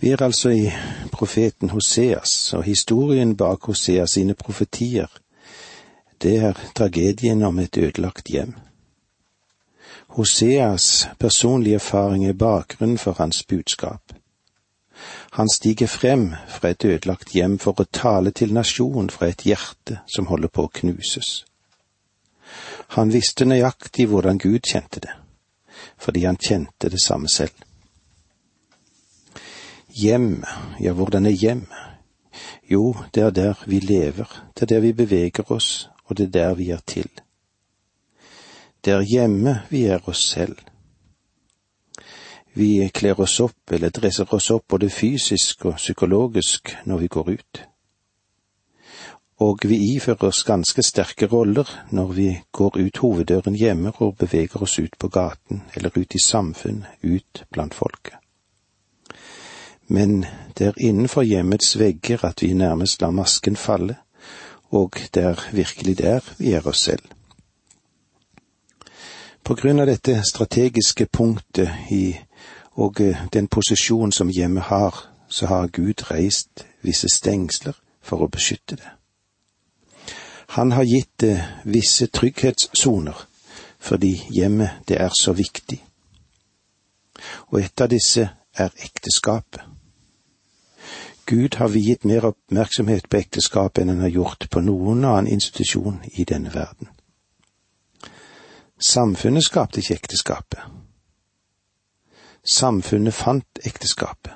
Vi er altså i profeten Hoseas, og historien bak Hoseas sine profetier, det er tragedien om et ødelagt hjem. Hoseas personlige erfaring er bakgrunnen for hans budskap. Han stiger frem fra et ødelagt hjem for å tale til nasjonen fra et hjerte som holder på å knuses. Han visste nøyaktig hvordan Gud kjente det, fordi han kjente det samme selv. Hjem, ja, hvordan er hjem? Jo, det er der vi lever, det er der vi beveger oss, og det er der vi er til. Det er hjemme vi er oss selv. Vi kler oss opp eller dresser oss opp både fysisk og psykologisk når vi går ut. Og vi ifører oss ganske sterke roller når vi går ut hoveddøren hjemme og beveger oss ut på gaten eller ut i samfunn, ut blant folket men det er innenfor hjemmets vegger at vi nærmest lar masken falle, og det er virkelig der vi er oss selv. På grunn av dette strategiske punktet i, og eh, den posisjon som hjemmet har, så har Gud reist visse stengsler for å beskytte det. Han har gitt det visse trygghetssoner, fordi hjemmet det er så viktig. Og et av disse er ekteskapet. Gud har viet mer oppmerksomhet på ekteskapet enn han har gjort på noen annen institusjon i denne verden. Samfunnet skapte ikke ekteskapet. Samfunnet fant ekteskapet.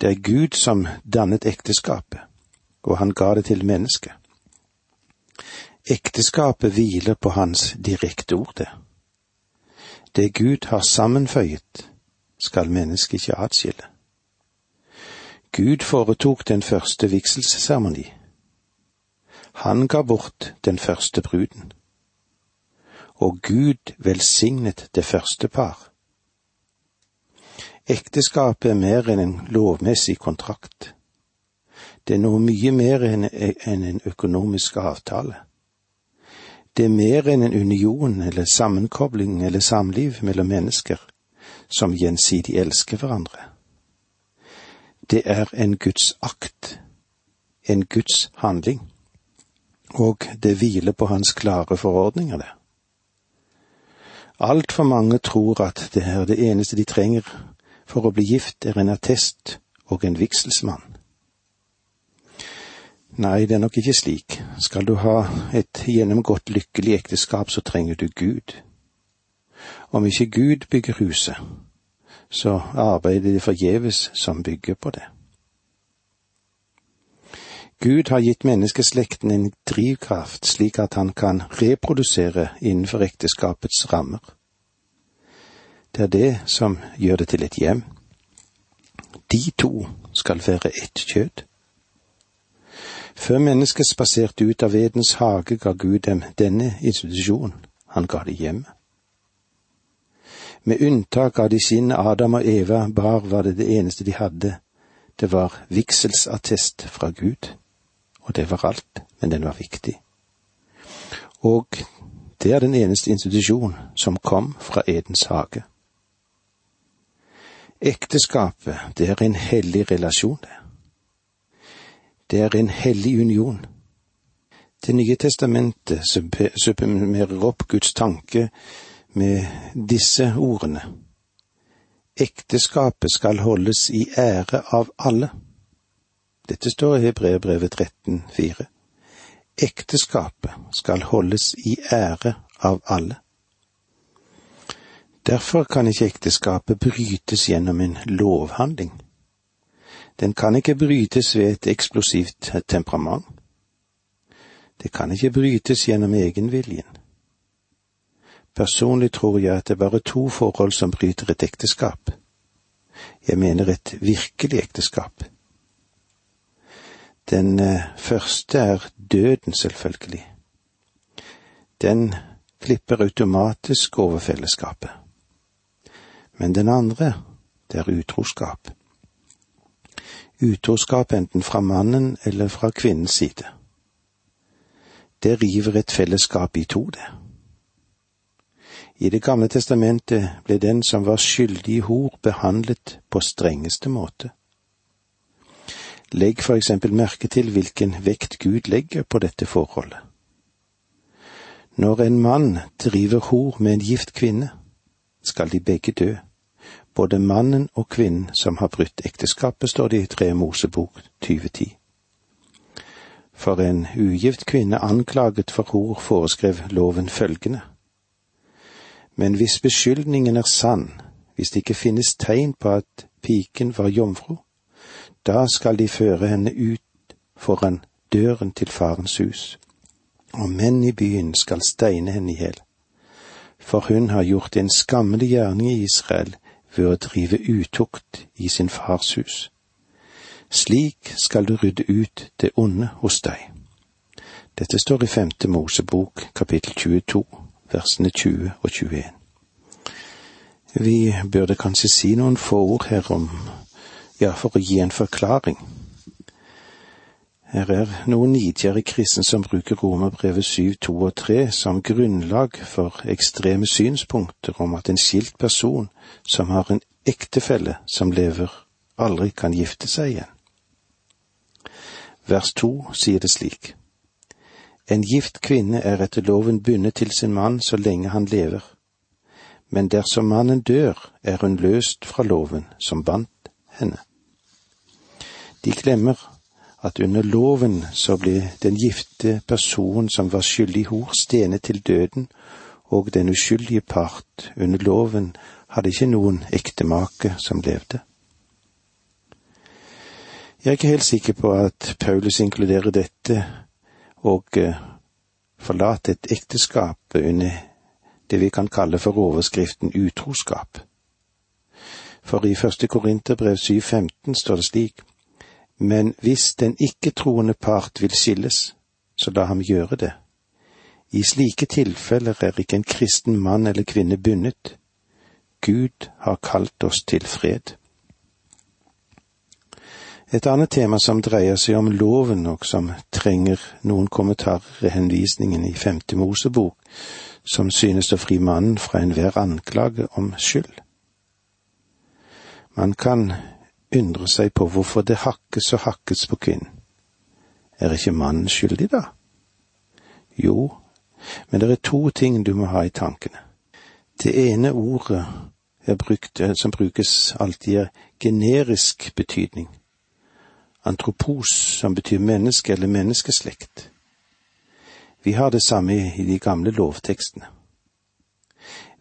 Det er Gud som dannet ekteskapet, og han ga det til mennesket. Ekteskapet hviler på hans direkte ord, det. Det Gud har sammenføyet, skal mennesket ikke atskille. Gud foretok den første vigselsseremoni. Han ga bort den første bruden. Og Gud velsignet det første par. Ekteskapet er mer enn en lovmessig kontrakt. Det er noe mye mer enn en økonomisk avtale. Det er mer enn en union eller sammenkobling eller samliv mellom mennesker som gjensidig elsker hverandre det er en Guds akt, en Guds handling, og det hviler på hans klare forordninger, det. Altfor mange tror at det er det eneste de trenger for å bli gift, er en attest og en vigselsmann. Nei, det er nok ikke slik. Skal du ha et gjennomgått lykkelig ekteskap, så trenger du Gud. Om ikke Gud bygger huset, så arbeider det forgjeves som bygger på det. Gud har gitt menneskeslekten en drivkraft slik at han kan reprodusere innenfor ekteskapets rammer. Det er det som gjør det til et hjem. De to skal være ett kjød. Før mennesket spaserte ut av Edens hage, ga Gud dem denne institusjonen. Han ga det hjemmet. Med unntak av de skinnet Adam og Eva bar, var det det eneste de hadde. Det var vigselsattest fra Gud. Og det var alt, men den var viktig. Og det er den eneste institusjon som kom fra Edens hage. Ekteskapet, det er en hellig relasjon, det. Det er en hellig union. Det nye testamentet subsumerer opp Guds tanke med disse ordene. Ekteskapet skal holdes i ære av alle. Dette står i Hebreerbrevet 13,4. Ekteskapet skal holdes i ære av alle. Derfor kan ikke ekteskapet brytes gjennom en lovhandling. Den kan ikke brytes ved et eksplosivt temperament. Det kan ikke brytes gjennom egenviljen. Personlig tror jeg at det er bare to forhold som bryter et ekteskap. Jeg mener et virkelig ekteskap. Den eh, første er døden, selvfølgelig. Den klipper automatisk over fellesskapet. Men den andre, det er utroskap. Utroskap enten fra mannen eller fra kvinnens side. Det river et fellesskap i to, det. I Det gamle testamentet ble den som var skyldig i hor, behandlet på strengeste måte. Legg for eksempel merke til hvilken vekt Gud legger på dette forholdet. Når en mann driver hor med en gift kvinne, skal de begge dø, både mannen og kvinnen som har brutt ekteskapet, står det i Tre Mosebok 2010. For en ugift kvinne anklaget for hor foreskrev loven følgende. Men hvis beskyldningen er sann, hvis det ikke finnes tegn på at piken var jomfru, da skal de føre henne ut foran døren til farens hus, og menn i byen skal steine henne i hjel. For hun har gjort en skammelig gjerning i Israel ved å drive utukt i sin fars hus. Slik skal du rydde ut det onde hos deg. Dette står i femte Mosebok kapittel 22, versene 20 og 21. Vi burde kanskje si noen få ord her om, ja, for å gi en forklaring. Her er noen nidgjerrige kristne som bruker Romerbrevet 7, 2 og 3 som grunnlag for ekstreme synspunkter om at en skilt person som har en ektefelle som lever, aldri kan gifte seg igjen. Vers 2 sier det slik. En gift kvinne er etter loven bundet til sin mann så lenge han lever, men dersom mannen dør, er hun løst fra loven som bandt henne. De glemmer at under loven så ble den gifte personen som var skyldig hor, stenet til døden, og den uskyldige part under loven hadde ikke noen ektemake som levde. Jeg er ikke helt sikker på at Paulus inkluderer dette og eh, forlate et ekteskap under det vi kan kalle for overskriften utroskap. For i første Korinterbrev 7,15 står det slik, men hvis den ikke-troende part vil skilles, så la ham gjøre det. I slike tilfeller er ikke en kristen mann eller kvinne bundet. Gud har kalt oss til fred. Et annet tema som dreier seg om loven, og som trenger noen kommentarer, er henvisningen i Femte Mosebok, som synes å fri mannen fra enhver anklage om skyld. Man kan undre seg på hvorfor det hakkes og hakkes på kvinnen. Er ikke mannen skyldig, da? Jo, men det er to ting du må ha i tankene. Det ene ordet brukt, eh, som brukes alltid, er generisk betydning. Antropos, som betyr menneske eller menneskeslekt. Vi har det samme i de gamle lovtekstene.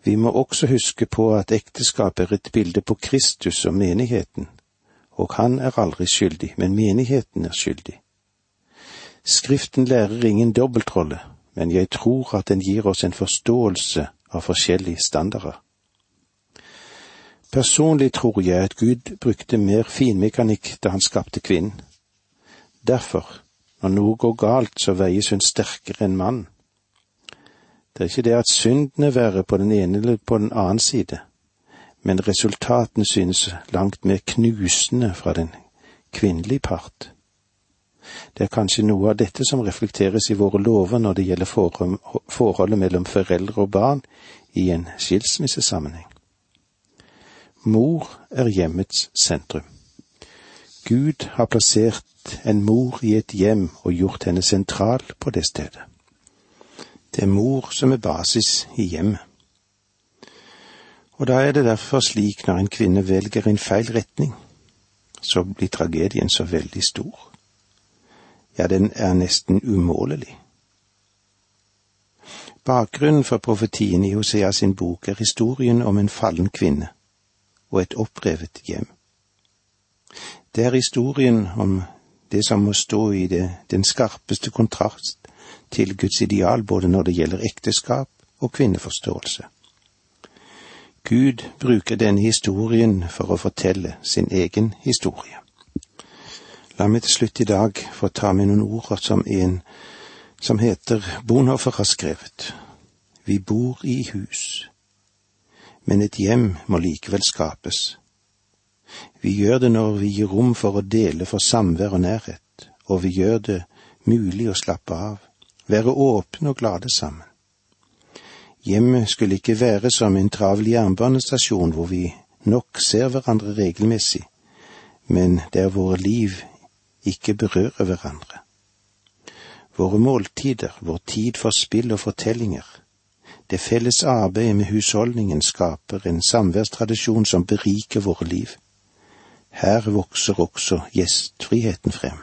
Vi må også huske på at ekteskap er et bilde på Kristus og menigheten, og han er aldri skyldig, men menigheten er skyldig. Skriften lærer ingen dobbeltrolle, men jeg tror at den gir oss en forståelse av forskjellige standarder. Personlig tror jeg at Gud brukte mer finmekanikk da han skapte kvinnen. Derfor, når noe går galt, så veies hun sterkere enn mannen. Det er ikke det at synden er verre på den ene eller på den annen side, men resultatene synes langt mer knusende fra den kvinnelige part. Det er kanskje noe av dette som reflekteres i våre lover når det gjelder forholdet mellom foreldre og barn i en skilsmissesammenheng. Mor er hjemmets sentrum. Gud har plassert en mor i et hjem og gjort henne sentral på det stedet. Det er mor som er basis i hjemmet. Og da er det derfor slik når en kvinne velger en feil retning, så blir tragedien så veldig stor. Ja, den er nesten umålelig. Bakgrunnen for profetien i Hosea sin bok er historien om en fallen kvinne og et opprevet hjem. Det er historien om det som må stå i det, den skarpeste kontrast til Guds ideal både når det gjelder ekteskap og kvinneforståelse. Gud bruker denne historien for å fortelle sin egen historie. La meg til slutt i dag få ta med noen ord som en som heter Bonhoffer har skrevet. Vi bor i hus, men et hjem må likevel skapes. Vi gjør det når vi gir rom for å dele for samvær og nærhet, og vi gjør det mulig å slappe av, være åpne og glade sammen. Hjemmet skulle ikke være som en travel jernbanestasjon hvor vi nok ser hverandre regelmessig, men der våre liv ikke berører hverandre. Våre måltider, vår tid for spill og fortellinger, det felles arbeidet med husholdningen skaper en samværstradisjon som beriker våre liv. Her vokser også gjestfriheten frem.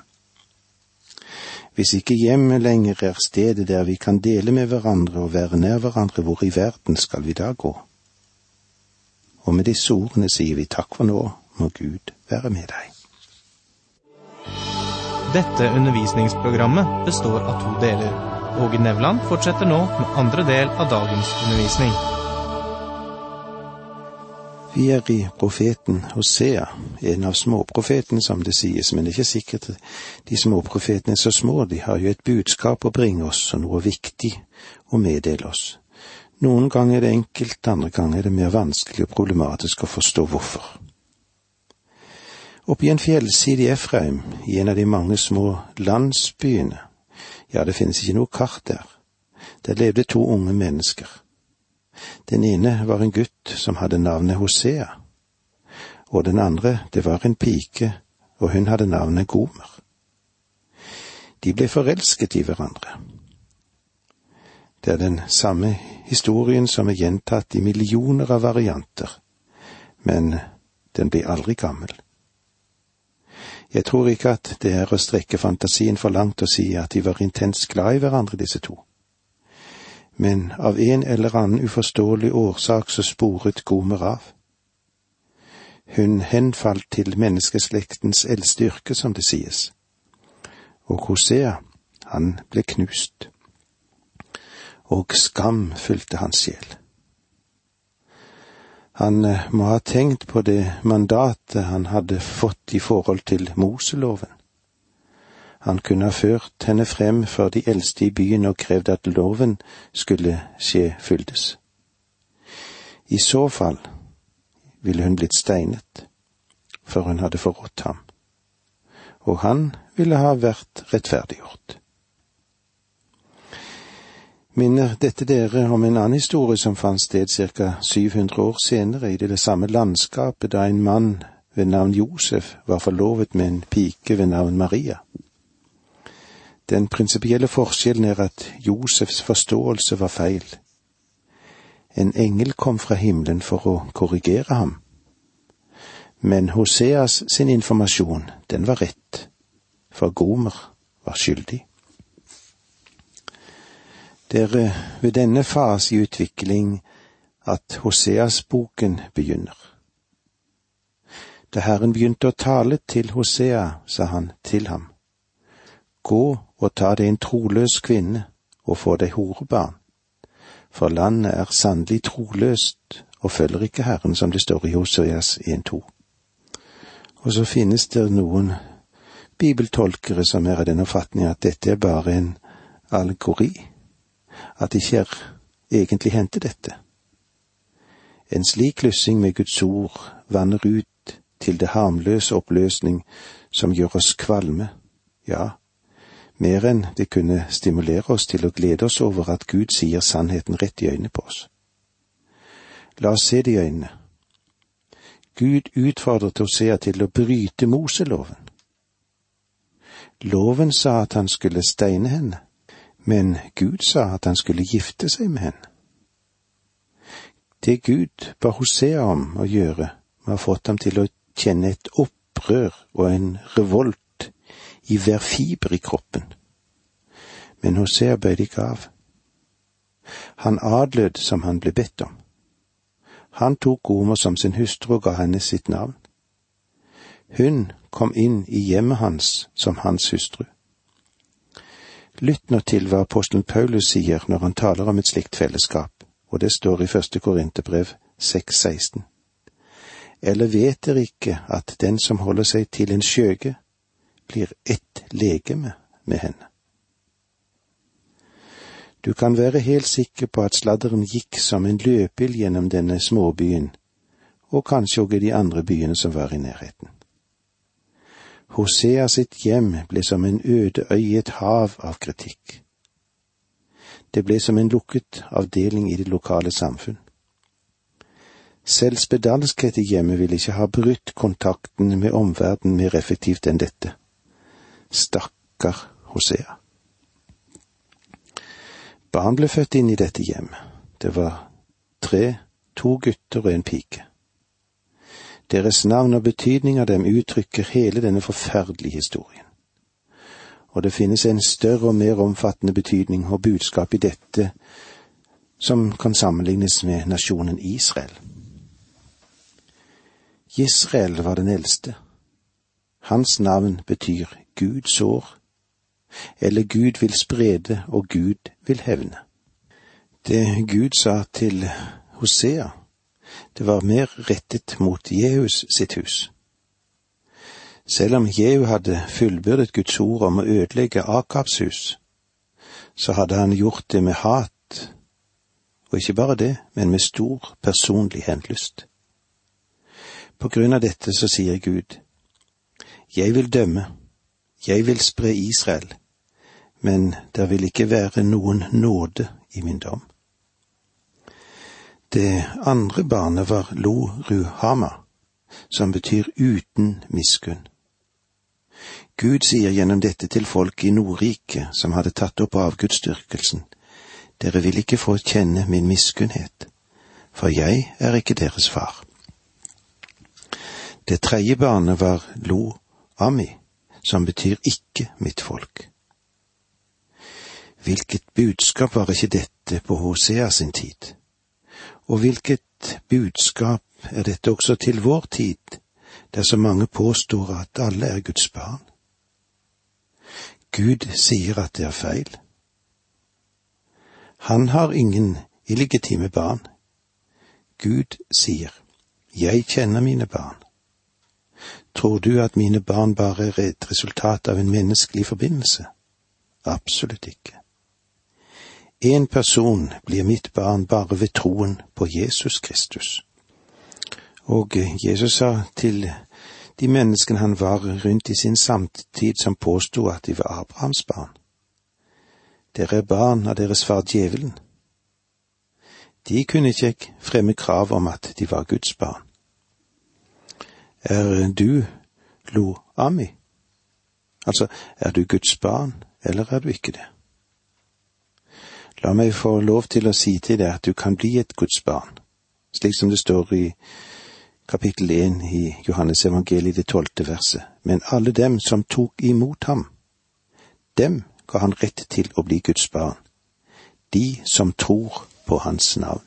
Hvis ikke hjemmet lenger er stedet der vi kan dele med hverandre og være nær hverandre, hvor i verden skal vi da gå? Og med disse ordene sier vi takk for nå, må Gud være med deg. Dette undervisningsprogrammet består av to deler. Åge Nevland fortsetter nå med andre del av dagens undervisning. Vi er i profeten Hosea, en av småprofetene som det sies, men det er ikke sikkert de småprofetene er så små, de har jo et budskap å bringe oss og noe viktig å meddele oss. Noen ganger er det enkelt, andre ganger er det mer vanskelig og problematisk å forstå hvorfor. Oppe i en fjellside i Efraim, i en av de mange små landsbyene, ja, det finnes ikke noe kart der, der levde to unge mennesker. Den ene var en gutt som hadde navnet Hosea, og den andre, det var en pike, og hun hadde navnet Gomer. De ble forelsket i hverandre. Det er den samme historien som er gjentatt i millioner av varianter, men den blir aldri gammel. Jeg tror ikke at det er å strekke fantasien for langt å si at de var intenst glad i hverandre, disse to men av en eller annen uforståelig årsak så sporet Gomer av. Hun henfalt til menneskeslektens eldste yrke, som det sies, og Hosea, han ble knust, og skam fylte hans sjel. Han eh, må ha tenkt på det mandatet han hadde fått i forhold til Moseloven. Han kunne ha ført henne frem for de eldste i byen og krevd at loven skulle skje fyldes. I så fall ville hun blitt steinet, for hun hadde forrådt ham, og han ville ha vært rettferdiggjort. Minner dette dere om en annen historie som fant sted ca. 700 år senere i det samme landskapet da en mann ved navn Josef var forlovet med en pike ved navn Maria? Den prinsipielle forskjellen er at Josefs forståelse var feil. En engel kom fra himmelen for å korrigere ham. Men Hoseas sin informasjon, den var rett, for Gomer var skyldig. Det er ved denne fase i utvikling at Hoseas-boken begynner. Da Herren begynte å tale til Hosea, sa han til ham, Gå og ta deg en troløs kvinne og få deg horebarn, for landet er sannelig troløst og følger ikke Herren, som det står i Hoseas 1.2. Og så finnes det noen bibeltolkere som er av den oppfatning at dette er bare en allegori, at ikke er egentlig hendte dette. En slik klussing med Guds ord vanner ut til det harmløse oppløsning som gjør oss kvalme, ja, mer enn det kunne stimulere oss til å glede oss over at Gud sier sannheten rett i øynene på oss. La oss se det i øynene. Gud utfordret Tosea til å bryte Moseloven. Loven sa at han skulle steine henne, men Gud sa at han skulle gifte seg med henne. Det Gud ba Hosea om å gjøre, var fått ham til å kjenne et opprør og en revolt i hver fiber i kroppen. Men Hosea bøyde ikke av. Han adlød som han ble bedt om. Han tok Gomer som sin hustru og ga henne sitt navn. Hun kom inn i hjemmet hans som hans hustru. Lytt nå til hva apostelen Paulus sier når han taler om et slikt fellesskap, og det står i første Korinterbrev 6,16. Eller vet dere ikke at den som holder seg til en skjøge, blir ett legeme med henne. Du kan være helt sikker på at sladderen gikk som en løpeild gjennom denne småbyen, og kanskje også i de andre byene som var i nærheten. Hosea sitt hjem ble som en øde øy i et hav av kritikk. Det ble som en lukket avdeling i det lokale samfunn. Selv spedalskhet i hjemmet ville ikke ha brutt kontakten med omverdenen mer effektivt enn dette. Stakkar Hosea. Barn ble født inn i dette hjemmet. Det var tre, to gutter og en pike. Deres navn og betydning av dem uttrykker hele denne forferdelige historien. Og det finnes en større og mer omfattende betydning og budskap i dette som kan sammenlignes med nasjonen Israel. Israel var den eldste. Hans navn betyr Gud sår, eller Gud vil sprede og Gud vil hevne. Det Gud sa til Hosea, det var mer rettet mot Jehus sitt hus. Selv om Jehu hadde fullbyrdet Guds ord om å ødelegge Akabs hus, så hadde han gjort det med hat, og ikke bare det, men med stor personlig henlyst. På grunn av dette så sier Gud, Jeg vil dømme, jeg vil spre Israel, men det vil ikke være noen nåde i min dom. Det andre barnet var Lo Ruhama, som betyr uten miskunn. Gud sier gjennom dette til folk i Nordriket som hadde tatt opp avgudsdyrkelsen, dere vil ikke få kjenne min miskunnhet, for jeg er ikke deres far. Det tredje barnet var Lo Ami, som betyr ikke mitt folk. Hvilket budskap var ikke dette på Hosea sin tid? Og hvilket budskap er dette også til vår tid, der så mange påstår at alle er Guds barn? Gud sier at det er feil. Han har ingen illegitime barn. Gud sier, Jeg kjenner mine barn. Tror du at mine barn bare er et resultat av en menneskelig forbindelse? Absolutt ikke. En person blir mitt barn bare ved troen på Jesus Kristus. Og Jesus sa til de menneskene han var rundt i sin samtid som påsto at de var Abrahams barn. Dere er barn av deres far djevelen. De kunne ikke fremme krav om at de var Guds barn. Er du Lo Ami? Altså, er du Guds barn, eller er du ikke det? La meg få lov til å si til deg at du kan bli et Guds barn, slik som det står i kapittel 1 i Johannes evangeliet det tolvte verset. Men alle dem som tok imot ham, dem ga han rett til å bli Guds barn, de som tror på hans navn.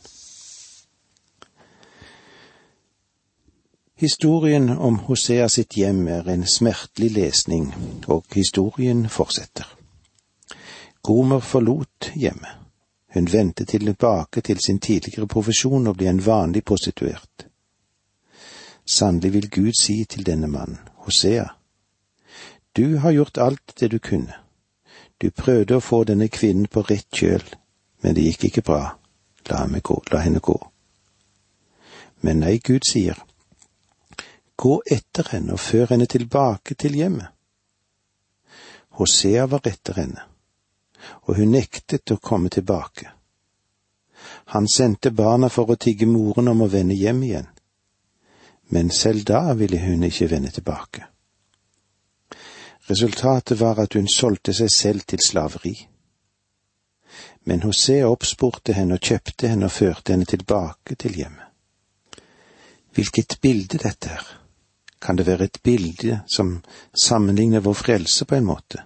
Historien om Hosea sitt hjem er en smertelig lesning, og historien fortsetter. Gomer forlot hjemmet. Hun vendte tilbake til sin tidligere profesjon og ble en vanlig prostituert. Sannelig vil Gud si til denne mannen, Hosea, du har gjort alt det du kunne. Du prøvde å få denne kvinnen på rett kjøl, men det gikk ikke bra. La gå. La henne gå. Men nei, Gud sier, gå etter henne og før henne tilbake til hjemmet. Hosea var etter henne, og hun nektet å komme tilbake. Han sendte barna for å tigge moren om å vende hjem igjen men selv da ville hun ikke vende tilbake. Resultatet var at hun solgte seg selv til slaveri. Men Hosea oppspurte henne og kjøpte henne og førte henne tilbake til hjemmet. Hvilket bilde dette er. Kan det være et bilde som sammenligner vår frelse på en måte?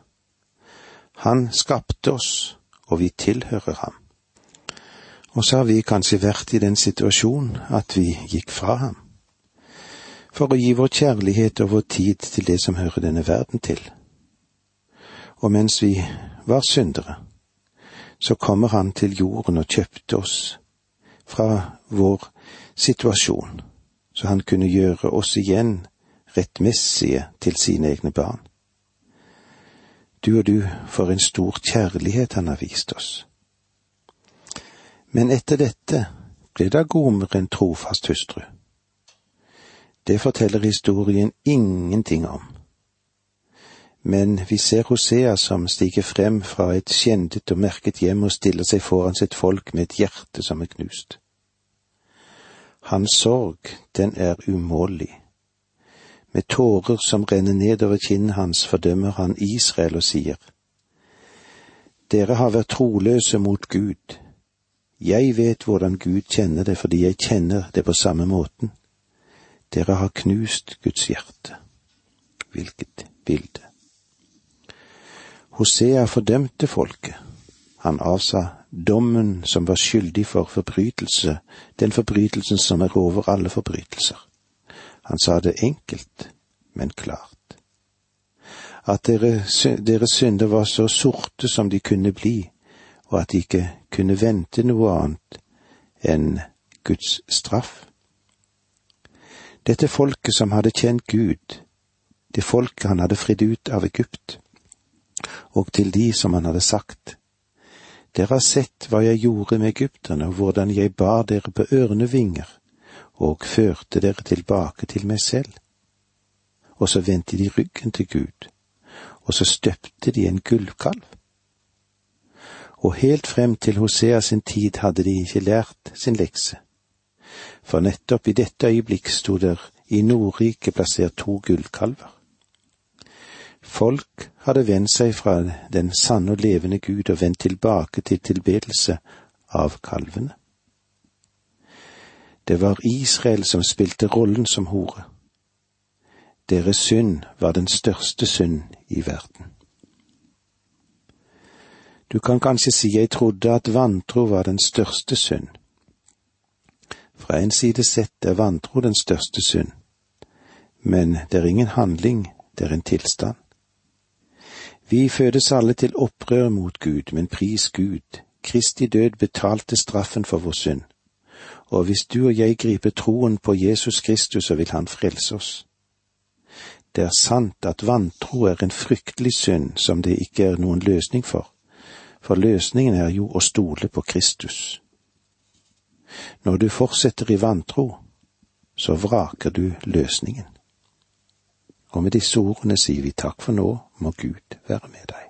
Han skapte oss, og vi tilhører ham. Og så har vi kanskje vært i den situasjonen at vi gikk fra ham for å gi vår kjærlighet og vår tid til det som hører denne verden til. Og mens vi var syndere, så kommer Han til jorden og kjøpte oss fra vår situasjon, så Han kunne gjøre oss igjen rettmessige til sine egne barn. Du og du, for en stor kjærlighet Han har vist oss. Men etter dette ble da Gomer en trofast hustru det forteller historien ingenting om. Men vi ser Hosea som stiger frem fra et skjendet og merket hjem og stiller seg foran sitt folk med et hjerte som er knust. Hans sorg, den er umålelig. Med tårer som renner nedover kinnet hans, fordømmer han Israel og sier, Dere har vært troløse mot Gud. Jeg vet hvordan Gud kjenner det fordi jeg kjenner det på samme måten. Dere har knust Guds hjerte. Hvilket bilde. Hosea fordømte folket. Han avsa dommen som var skyldig for forbrytelse, den forbrytelsen som er over alle forbrytelser. Han sa det enkelt, men klart. At deres dere synder var så sorte som de kunne bli, og at de ikke kunne vente noe annet enn Guds straff. Dette folket som hadde kjent Gud, det folket han hadde fridd ut av Egypt, og til de som han hadde sagt, Dere har sett hva jeg gjorde med egypterne, og hvordan jeg bar dere på ørnevinger og førte dere tilbake til meg selv. Og så vendte de ryggen til Gud, og så støpte de en gullkalv. Og helt frem til Hosea sin tid hadde de ikke lært sin lekse. For nettopp i dette øyeblikk sto der i Nordriket plassert to gullkalver. Folk hadde vendt seg fra den sanne og levende Gud og vendt tilbake til tilbedelse av kalvene. Det var Israel som spilte rollen som hore. Deres synd var den største synd i verden. Du kan kanskje si jeg trodde at vantro var den største synd. Fra en side sett er vantro den største synd, men det er ingen handling, det er en tilstand. Vi fødes alle til opprør mot Gud, men pris Gud. Kristi død betalte straffen for vår synd. Og hvis du og jeg griper troen på Jesus Kristus, så vil Han frelse oss. Det er sant at vantro er en fryktelig synd som det ikke er noen løsning for, for løsningen er jo å stole på Kristus. Når du fortsetter i vantro, så vraker du løsningen. Og med disse ordene sier vi takk for nå, må Gud være med deg.